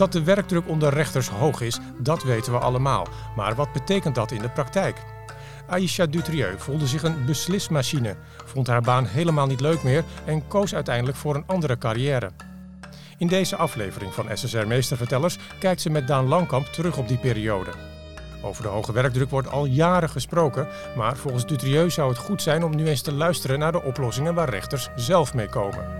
Dat de werkdruk onder rechters hoog is, dat weten we allemaal. Maar wat betekent dat in de praktijk? Aisha Dutrieu voelde zich een beslismachine, vond haar baan helemaal niet leuk meer en koos uiteindelijk voor een andere carrière. In deze aflevering van SSR Meestervertellers kijkt ze met Daan Langkamp terug op die periode. Over de hoge werkdruk wordt al jaren gesproken, maar volgens Dutrieu zou het goed zijn om nu eens te luisteren naar de oplossingen waar rechters zelf mee komen.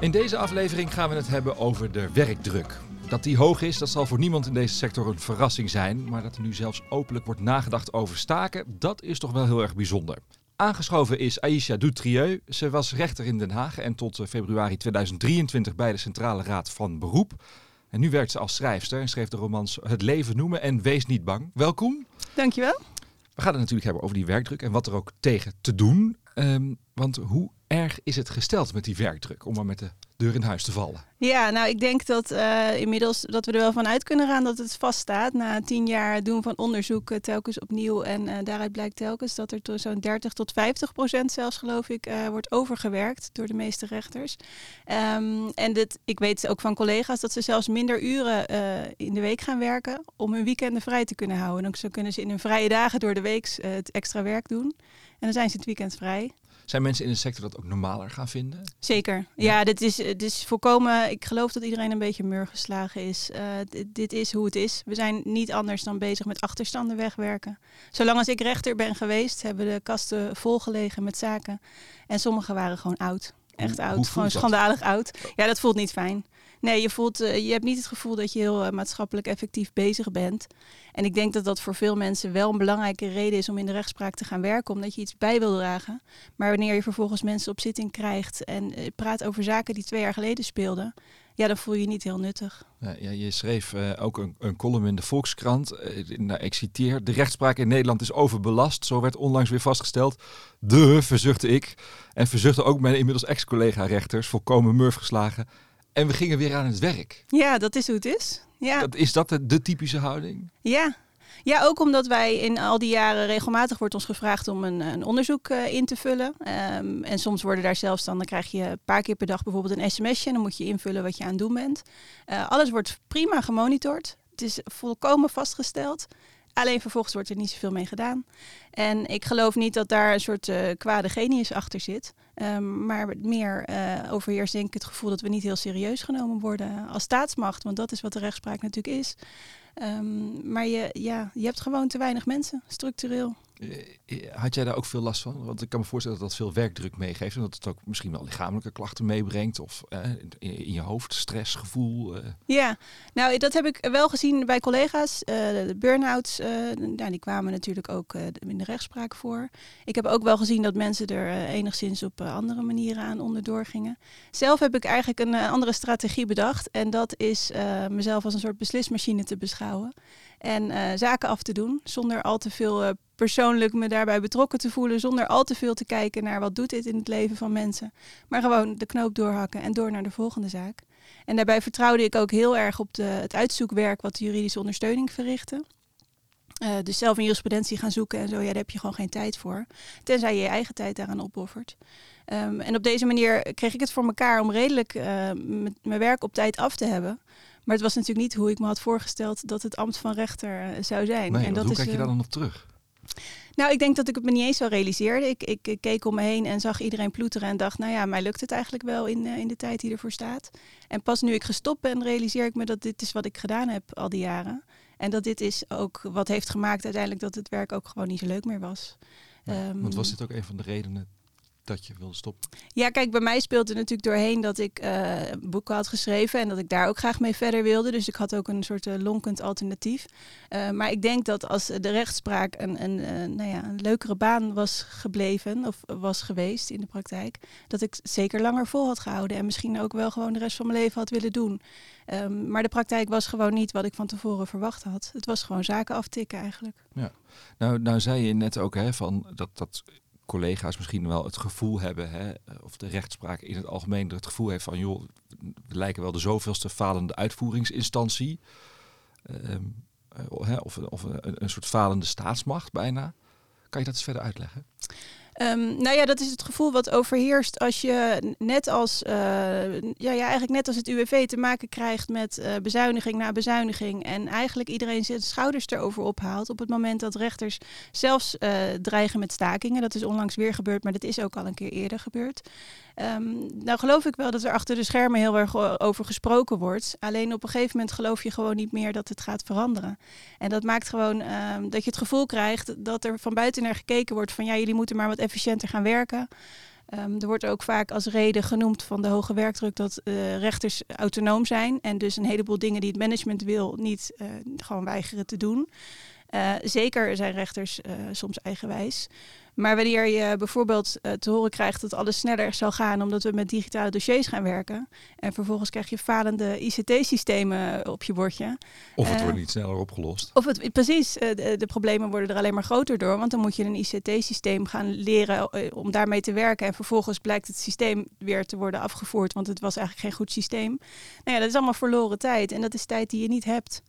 In deze aflevering gaan we het hebben over de werkdruk. Dat die hoog is, dat zal voor niemand in deze sector een verrassing zijn. Maar dat er nu zelfs openlijk wordt nagedacht over staken, dat is toch wel heel erg bijzonder. Aangeschoven is Aisha Dutrieu. Ze was rechter in Den Haag en tot februari 2023 bij de Centrale Raad van Beroep. En nu werkt ze als schrijfster en schreef de romans Het leven noemen en Wees niet bang. Welkom. Dankjewel. We gaan het natuurlijk hebben over die werkdruk en wat er ook tegen te doen. Um, want hoe erg is het gesteld met die werkdruk, om maar met de deur in huis te vallen? Ja, nou ik denk dat uh, inmiddels dat we er wel van uit kunnen gaan dat het vaststaat. Na tien jaar doen van onderzoek uh, telkens opnieuw en uh, daaruit blijkt telkens dat er zo'n 30 tot 50 procent zelfs geloof ik wordt overgewerkt door de meeste rechters. Um, en dit, ik weet ook van collega's dat ze zelfs minder uren in de week gaan werken om hun weekenden vrij te kunnen houden. Dan zo kunnen ze in hun vrije dagen door de week het extra werk doen. En dan zijn ze het weekend vrij. Zijn mensen in de sector dat ook normaler gaan vinden? Zeker. Ja, dit, is, dit is volkomen. Ik geloof dat iedereen een beetje murgeslagen is. Uh, dit, is hoe het is. We zijn niet anders dan bezig met achterstanden wegwerken. Zolang als ik rechter ben geweest, hebben de kasten volgelegen met zaken. En sommige waren gewoon oud. Echt oud. Gewoon schandalig oud. Ja, dat voelt niet fijn. Nee, je, voelt, uh, je hebt niet het gevoel dat je heel uh, maatschappelijk effectief bezig bent. En ik denk dat dat voor veel mensen wel een belangrijke reden is om in de rechtspraak te gaan werken, omdat je iets bij wil dragen. Maar wanneer je vervolgens mensen op zitting krijgt en uh, praat over zaken die twee jaar geleden speelden, ja, dan voel je je niet heel nuttig. Ja, je schreef ook een, een, column in de Volkskrant. nou, ik citeer: De rechtspraak in Nederland is overbelast. Zo werd onlangs weer vastgesteld. De, verzuchtte ik. En verzuchtte ook mijn inmiddels ex-collega-rechters, volkomen murf geslagen. En we gingen weer aan het werk. Ja, dat is hoe het is. Ja. Dat, is dat de, de, typische houding? Ja. Ja, ook omdat wij in al die jaren regelmatig wordt ons gevraagd om een, een onderzoek uh, in te vullen. Um, en soms worden daar zelfs dan, dan krijg je een paar keer per dag bijvoorbeeld een sms'je en dan moet je invullen wat je aan het doen bent. Uh, alles wordt prima gemonitord. Het is volkomen vastgesteld. Alleen vervolgens wordt er niet zoveel mee gedaan. En ik geloof niet dat daar een soort uh, kwade genius achter zit. Um, maar meer uh, overheerst denk ik het gevoel dat we niet heel serieus genomen worden als staatsmacht. Want dat is wat de rechtspraak natuurlijk is. Um, maar je, ja, je hebt gewoon te weinig mensen, structureel. Eh, had jij daar ook veel last van? Want ik kan me voorstellen dat dat veel werkdruk meegeeft. En dat het ook misschien wel lichamelijke klachten meebrengt. Of eh, in, je hoofd, stressgevoel. Eh. Ja, nou dat heb ik wel gezien bij collega's. Uh, de burn-outs, nou, die kwamen natuurlijk ook in de rechtspraak voor. Ik heb ook wel gezien dat mensen er enigszins op andere manieren aan onderdoor gingen. Zelf heb ik eigenlijk een andere strategie bedacht. En dat is mezelf als een soort beslismachine te beschouwen. En zaken af te doen zonder al te veel persoonlijk me daarbij betrokken te voelen zonder al te veel te kijken naar wat doet dit in het leven van mensen. Maar gewoon de knoop doorhakken en door naar de volgende zaak. En daarbij vertrouwde ik ook heel erg op de, het uitzoekwerk wat de juridische ondersteuning verrichtte. Uh, dus zelf een jurisprudentie gaan zoeken en zo, ja, daar heb je gewoon geen tijd voor. Tenzij je je eigen tijd daaraan opoffert. Um, en op deze manier kreeg ik het voor elkaar om redelijk mijn werk op tijd af te hebben. Maar het was natuurlijk niet hoe ik me had voorgesteld dat het ambt van rechter uh, zou zijn. Nee, en dat hoe is, kijk je daar dan op terug? Nou, ik denk dat ik het me niet eens zo realiseerde. Ik, ik, ik, keek om me heen en zag iedereen ploeteren en dacht, nou ja, mij lukt het eigenlijk wel in, uh, in de tijd die ervoor staat. En pas nu ik gestopt ben, realiseer ik me dat dit is wat ik gedaan heb al die jaren. En dat dit is ook wat heeft gemaakt uiteindelijk dat het werk ook gewoon niet zo leuk meer was. Ja, um, want was dit ook een van de redenen dat je wilde stoppen? Ja, kijk, bij mij speelde natuurlijk doorheen dat ik uh, boeken had geschreven en dat ik daar ook graag mee verder wilde. Dus ik had ook een soort uh, lonkend alternatief. Uh, maar ik denk dat als de rechtspraak een, een, nou ja, een leukere baan was gebleven of was geweest in de praktijk, dat ik zeker langer vol had gehouden en misschien ook wel gewoon de rest van mijn leven had willen doen. Um, maar de praktijk was gewoon niet wat ik van tevoren verwacht had. Het was gewoon zaken aftikken eigenlijk. Ja, nou, nou zei je net ook hè, van dat, dat collega's misschien wel het gevoel hebben, hè, of de rechtspraak in het algemeen het gevoel heeft van, joh, we lijken wel de zoveelste falende uitvoeringsinstantie. Um, of, of een, soort falende staatsmacht bijna. Kan je dat eens verder uitleggen? Um, nou ja, dat is het gevoel wat overheerst als je net als, uh, ja, ja, eigenlijk net als het UWV te maken krijgt met uh, bezuiniging na bezuiniging. En eigenlijk iedereen zijn schouders erover ophaalt op het moment dat rechters zelfs uh, dreigen met stakingen. Dat is onlangs weer gebeurd, maar dat is ook al een keer eerder gebeurd. Um, nou geloof ik wel dat er achter de schermen heel erg over gesproken wordt. Alleen op een gegeven moment geloof je gewoon niet meer dat het gaat veranderen. En dat maakt gewoon um, dat je het gevoel krijgt dat er van buiten naar gekeken wordt van ja, jullie moeten maar wat efficiënter gaan werken. Um, er wordt ook vaak als reden genoemd van de hoge werkdruk dat uh, rechters autonoom zijn en dus een heleboel dingen die het management wil niet uh, gewoon weigeren te doen. Uh, zeker zijn rechters soms eigenwijs. Maar wanneer je bijvoorbeeld uh, te horen krijgt dat alles sneller zal gaan omdat we met digitale dossiers gaan werken. En vervolgens krijg je falende ICT-systemen op je bordje. Of het wordt niet sneller opgelost. Of het, precies, de, de, problemen worden er alleen maar groter door. Want dan moet je een ICT-systeem gaan leren om daarmee te werken. En vervolgens blijkt het systeem weer te worden afgevoerd, want het was eigenlijk geen goed systeem. Nou ja, dat is allemaal verloren tijd. En dat is tijd die je niet hebt.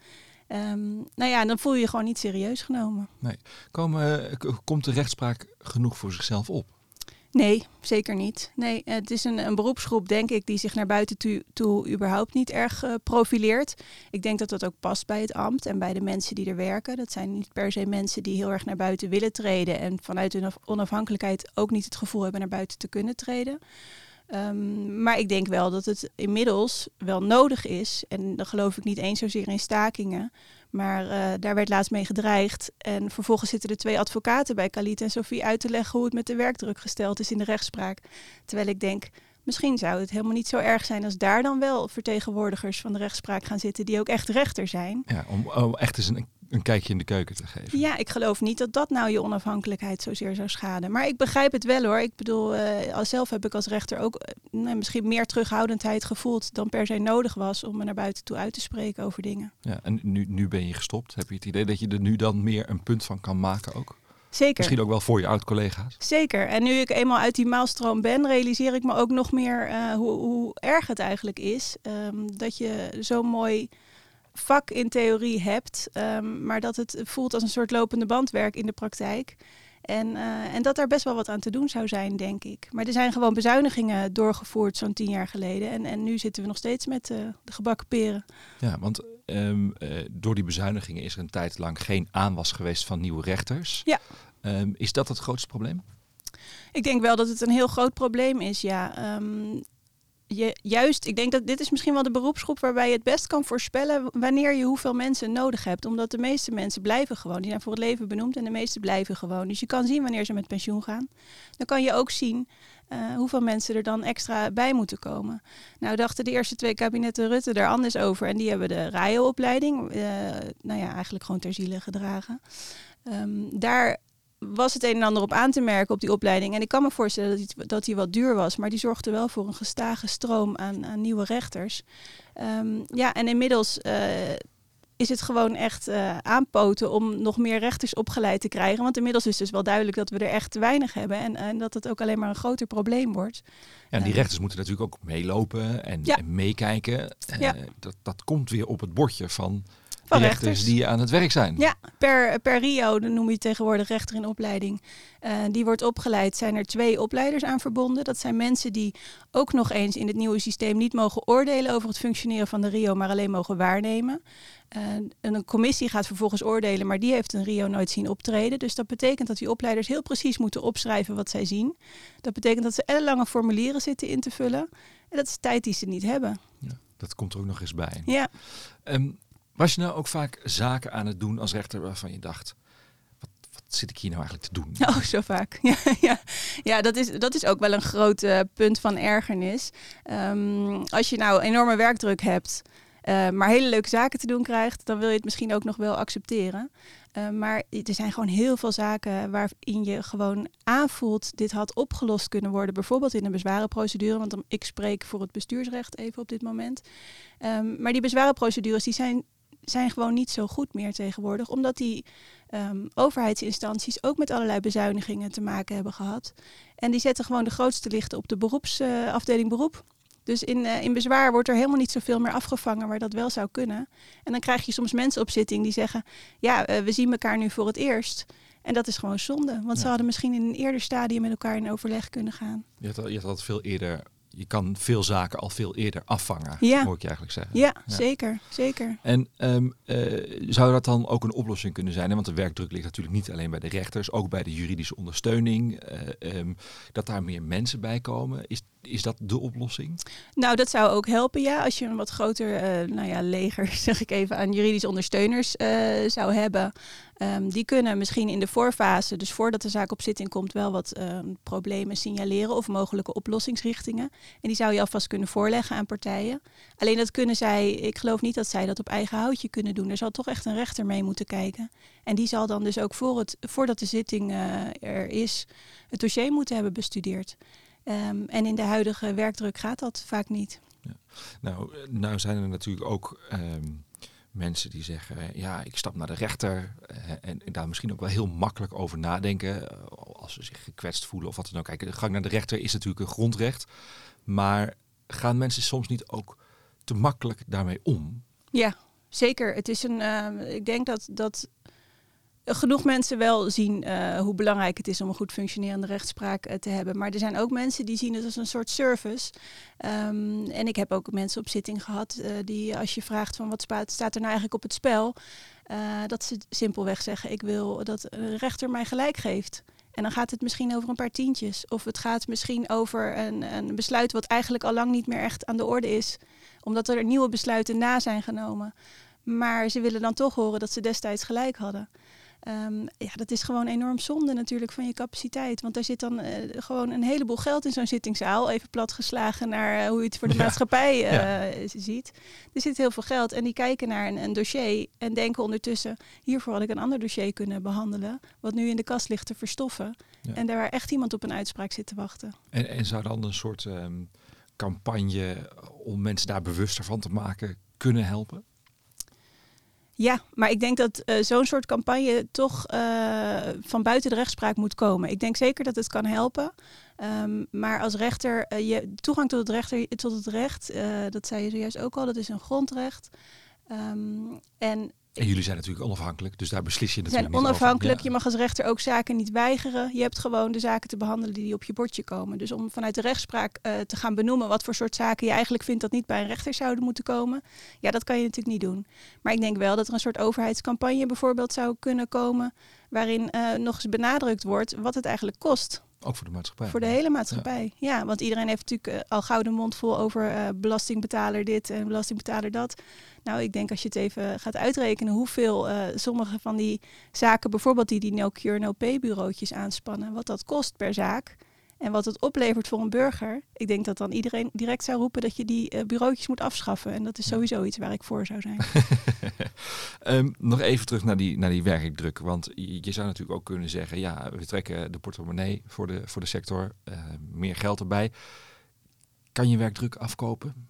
Um, nou ja, dan voel je je gewoon niet serieus genomen. Nee. Komen, komt de rechtspraak genoeg voor zichzelf op? Nee, zeker niet. Nee, het is een, een beroepsgroep, denk ik, die zich naar buiten toe, toe überhaupt niet erg uh, profileert. Ik denk dat dat ook past bij het ambt en bij de mensen die er werken. Dat zijn niet per se mensen die heel erg naar buiten willen treden en vanuit hun onafhankelijkheid ook niet het gevoel hebben naar buiten te kunnen treden. Um, maar ik denk wel dat het inmiddels wel nodig is. En dan geloof ik niet eens zozeer in stakingen. Maar uh, daar werd laatst mee gedreigd. En vervolgens zitten er twee advocaten bij Khalid en Sophie uit te leggen hoe het met de werkdruk gesteld is in de rechtspraak. Terwijl ik denk, misschien zou het helemaal niet zo erg zijn als daar dan wel vertegenwoordigers van de rechtspraak gaan zitten die ook echt rechter zijn. Ja, om, om echt eens een een kijkje in de keuken te geven. Ja, ik geloof niet dat dat nou je onafhankelijkheid zozeer zou schaden. Maar ik begrijp het wel hoor. Ik bedoel, uh, zelf heb ik als rechter ook uh, misschien meer terughoudendheid gevoeld dan per se nodig was om me naar buiten toe uit te spreken over dingen. Ja, en nu, nu ben je gestopt. Heb je het idee dat je er nu dan meer een punt van kan maken ook? Zeker. Misschien ook wel voor je oud-collega's. Zeker. En nu ik eenmaal uit die maalstroom ben, realiseer ik me ook nog meer uh, hoe, hoe, erg het eigenlijk is. Um, dat je zo mooi vak in theorie hebt, um, maar dat het voelt als een soort lopende bandwerk in de praktijk. En, uh, en dat daar best wel wat aan te doen zou zijn, denk ik. Maar er zijn gewoon bezuinigingen doorgevoerd zo'n tien jaar geleden. En, en nu zitten we nog steeds met uh, de gebakken peren. Ja, want um, uh, door die bezuinigingen is er een tijd lang geen aanwas geweest van nieuwe rechters. Ja. Um, is dat het grootste probleem? Ik denk wel dat het een heel groot probleem is, ja. Um, je, juist, ik denk dat dit is misschien wel de beroepsgroep waarbij je het best kan voorspellen wanneer je hoeveel mensen nodig hebt. Omdat de meeste mensen blijven gewoon. Die zijn voor het leven benoemd en de meeste blijven gewoon. Dus je kan zien wanneer ze met pensioen gaan. Dan kan je ook zien uh, hoeveel mensen er dan extra bij moeten komen. Nou dachten de eerste twee kabinetten Rutte daar anders over. En die hebben de RIO-opleiding, uh, nou ja, eigenlijk gewoon ter ziele gedragen. Um, daar was het een en ander op aan te merken op die opleiding. En ik kan me voorstellen dat die, dat die wat duur was, maar die zorgde wel voor een gestage stroom aan, aan nieuwe rechters. Um, ja, en inmiddels uh, is het gewoon echt uh, aanpoten om nog meer rechters opgeleid te krijgen. Want inmiddels is dus wel duidelijk dat we er echt te weinig hebben en, en dat het ook alleen maar een groter probleem wordt. Ja, en die rechters moeten natuurlijk ook meelopen en, ja. en meekijken. Ja. dat, dat komt weer op het bordje van van rechters. rechters. die aan het werk zijn. Ja, per, per Rio, dan noem je tegenwoordig rechter in opleiding. Uh, die wordt opgeleid, zijn er twee opleiders aan verbonden. Dat zijn mensen die ook nog eens in het nieuwe systeem niet mogen oordelen over het functioneren van de Rio, maar alleen mogen waarnemen. Uh, een commissie gaat vervolgens oordelen, maar die heeft een Rio nooit zien optreden. Dus dat betekent dat die opleiders heel precies moeten opschrijven wat zij zien. Dat betekent dat ze ellenlange formulieren zitten in te vullen. En dat is tijd die ze niet hebben. Ja, dat komt er ook nog eens bij. Ja. Um, was je nou ook vaak zaken aan het doen als rechter waarvan je dacht, wat, wat zit ik hier nou eigenlijk te doen? Oh, zo vaak. Ja, ja. dat, is, dat is ook wel een groot uh, punt van ergernis. Um, als je nou enorme werkdruk hebt, uh, maar hele leuke zaken te doen krijgt, dan wil je het misschien ook nog wel accepteren. Uh, maar er zijn gewoon heel veel zaken waarin je gewoon aanvoelt, dit had opgelost kunnen worden. Bijvoorbeeld in een bezwarenprocedure, want ik spreek voor het bestuursrecht even op dit moment. Um, maar die bezwarenprocedures die zijn zijn gewoon niet zo goed meer tegenwoordig. Omdat die um, overheidsinstanties ook met allerlei bezuinigingen te maken hebben gehad. En die zetten gewoon de grootste lichten op de beroepsafdeling uh, beroep. Dus in, uh, in bezwaar wordt er helemaal niet zoveel meer afgevangen waar dat wel zou kunnen. En dan krijg je soms mensen op zitting die zeggen: Ja, uh, we zien elkaar nu voor het eerst. En dat is gewoon zonde, want ze hadden misschien in een eerder stadium met elkaar in overleg kunnen gaan. Je had, je had dat veel eerder je kan veel zaken al veel eerder afvangen, ja. moet ik je eigenlijk zeggen. Ja, zeker, zeker. En um, zou dat dan ook een oplossing kunnen zijn? Hè? Want de werkdruk ligt natuurlijk niet alleen bij de rechters, ook bij de juridische ondersteuning. Uh, um, dat daar meer mensen bij komen. Is, is dat de oplossing? Nou, dat zou ook helpen, ja. Als je een wat groter uh, nou ja, leger, zeg ik even, aan juridische ondersteuners zou hebben. Um, die kunnen misschien in de voorfase, dus voordat de zaak op zitting komt, wel wat um, problemen signaleren of mogelijke oplossingsrichtingen. En die zou je alvast kunnen voorleggen aan partijen. Alleen dat kunnen zij, ik geloof niet dat zij dat op eigen houtje kunnen doen. Er zal toch echt een rechter mee moeten kijken. En die zal dan dus ook voor het, voordat de zitting uh, er is, het dossier moeten hebben bestudeerd. Um, en in de huidige werkdruk gaat dat vaak niet. Ja. Nou, nou zijn er natuurlijk ook mensen die zeggen, ja, ik stap naar de rechter en, en, daar misschien ook wel heel makkelijk over nadenken als ze zich gekwetst voelen of wat dan ook. Kijk, de gang naar de rechter is natuurlijk een grondrecht, maar gaan mensen soms niet ook te makkelijk daarmee om? Ja, zeker. Het is een, uh, ik denk dat, dat genoeg mensen wel zien uh, hoe belangrijk het is om een goed functionerende rechtspraak uh, te hebben. Maar er zijn ook mensen die zien het als een soort service. Um, en ik heb ook mensen op zitting gehad uh, die als je vraagt van wat staat er nou eigenlijk op het spel, dat ze simpelweg zeggen ik wil dat een rechter mij gelijk geeft. En dan gaat het misschien over een paar tientjes. Of het gaat misschien over een, een besluit wat eigenlijk al lang niet meer echt aan de orde is. Omdat er nieuwe besluiten na zijn genomen. Maar ze willen dan toch horen dat ze destijds gelijk hadden. Um, ja, dat is gewoon enorm zonde natuurlijk van je capaciteit. Want daar zit dan uh, gewoon een heleboel geld in zo'n zittingszaal. Even platgeslagen naar uh, hoe je het voor de ja. maatschappij uh, ja. ziet. Er zit heel veel geld en die kijken naar een, een, dossier en denken ondertussen... hiervoor had ik een ander dossier kunnen behandelen... wat nu in de kast ligt te verstoffen. Ja. En daar waar echt iemand op een uitspraak zit te wachten. En, en zou dan een soort um, campagne om mensen daar bewuster van te maken kunnen helpen? Ja, maar ik denk dat uh, zo'n soort campagne toch uh, van buiten de rechtspraak moet komen. Ik denk zeker dat het kan helpen. Um, maar als rechter, uh, je toegang tot het, rechter, tot het recht, dat zei je zojuist ook al, dat is een grondrecht. Um, en en jullie zijn natuurlijk onafhankelijk, dus daar beslis je natuurlijk zijn onafhankelijk. Ja. Je mag als rechter ook zaken niet weigeren. Je hebt gewoon de zaken te behandelen die op je bordje komen. Dus om vanuit de rechtspraak uh, te gaan benoemen wat voor soort zaken je eigenlijk vindt dat niet bij een rechter zouden moeten komen. Ja, dat kan je natuurlijk niet doen. Maar ik denk wel dat er een soort overheidscampagne bijvoorbeeld zou kunnen komen. Waarin uh, nog eens benadrukt wordt wat het eigenlijk kost ook voor de maatschappij. Voor de hele maatschappij, ja. ja want iedereen heeft natuurlijk uh, al gouden mond vol over uh, belastingbetaler dit en belastingbetaler dat. Nou, ik denk als je het even gaat uitrekenen hoeveel uh, sommige van die zaken, bijvoorbeeld die die no cure no pay bureautjes aanspannen, wat dat kost per zaak. En wat het oplevert voor een burger. Ik denk dat dan iedereen direct zou roepen dat je die uh, bureautjes moet afschaffen. En dat is sowieso iets waar ik voor zou zijn. um, nog even terug naar die, naar die werkdruk. Want je, je, zou natuurlijk ook kunnen zeggen, ja, we trekken de portemonnee voor de, voor de sector. Uh, meer geld erbij. Kan je werkdruk afkopen?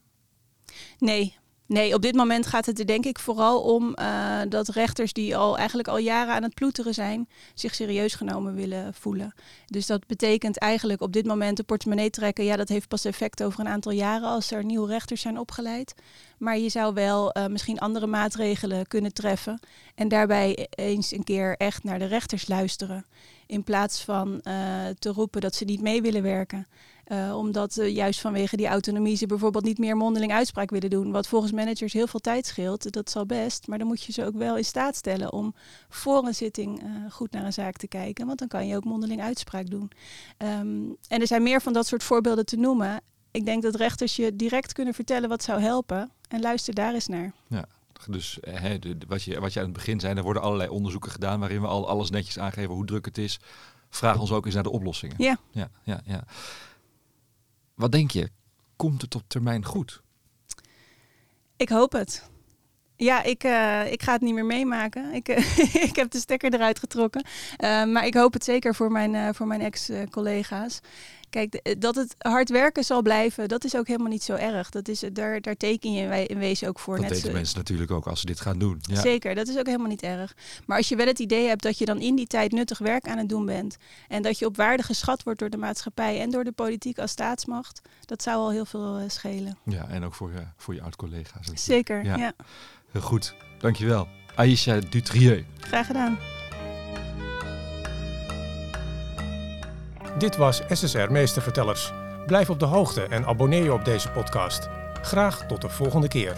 Nee, Nee, op dit moment gaat het er denk ik vooral om uh, dat rechters die al eigenlijk al jaren aan het ploeteren zijn, zich serieus genomen willen voelen. Dus dat betekent eigenlijk op dit moment de portemonnee trekken. Ja, dat heeft pas effect over een aantal jaren als er nieuwe rechters zijn opgeleid. Maar je zou wel uh, misschien andere maatregelen kunnen treffen en daarbij eens een keer echt naar de rechters luisteren. In plaats van uh, te roepen dat ze niet mee willen werken. Uh, omdat uh, juist vanwege die autonomie ze bijvoorbeeld niet meer mondeling uitspraak willen doen. Wat volgens managers heel veel tijd scheelt. Dat zal best. Maar dan moet je ze ook wel in staat stellen om voor een zitting goed naar een zaak te kijken. Want dan kan je ook mondeling uitspraak doen. Um, en er zijn meer van dat soort voorbeelden te noemen. Ik denk dat rechters je direct kunnen vertellen wat zou helpen. En luister daar eens naar. Ja. Dus hè, de, wat, je, wat je aan het begin zei, er worden allerlei onderzoeken gedaan waarin we al alles netjes aangeven hoe druk het is. Vraag ons ook eens naar de oplossingen. Ja. ja, ja, ja. Wat denk je? Komt het op termijn goed? Ik hoop het. Ja, ik, uh, ik ga het niet meer meemaken. Ik, uh, ik heb de stekker eruit getrokken. Uh, maar ik hoop het zeker voor mijn, voor mijn ex-collega's. Kijk, dat het hard werken zal blijven, dat is ook helemaal niet zo erg. Dat is, daar, daar teken je in wezen ook voor. Dat net weten mensen natuurlijk ook als ze dit gaan doen. Ja. Zeker, dat is ook helemaal niet erg. Maar als je wel het idee hebt dat je dan in die tijd nuttig werk aan het doen bent... en dat je op waarde geschat wordt door de maatschappij en door de politiek als staatsmacht... dat zou al heel veel uh, schelen. Ja, en ook voor, uh, voor je oud-collega's. Zeker, ja. ja. Heel goed, dankjewel. Aisha Dutrieu. Graag gedaan. Dit was SSR Meestervertellers. Blijf op de hoogte en abonneer je op deze podcast. Graag tot de volgende keer.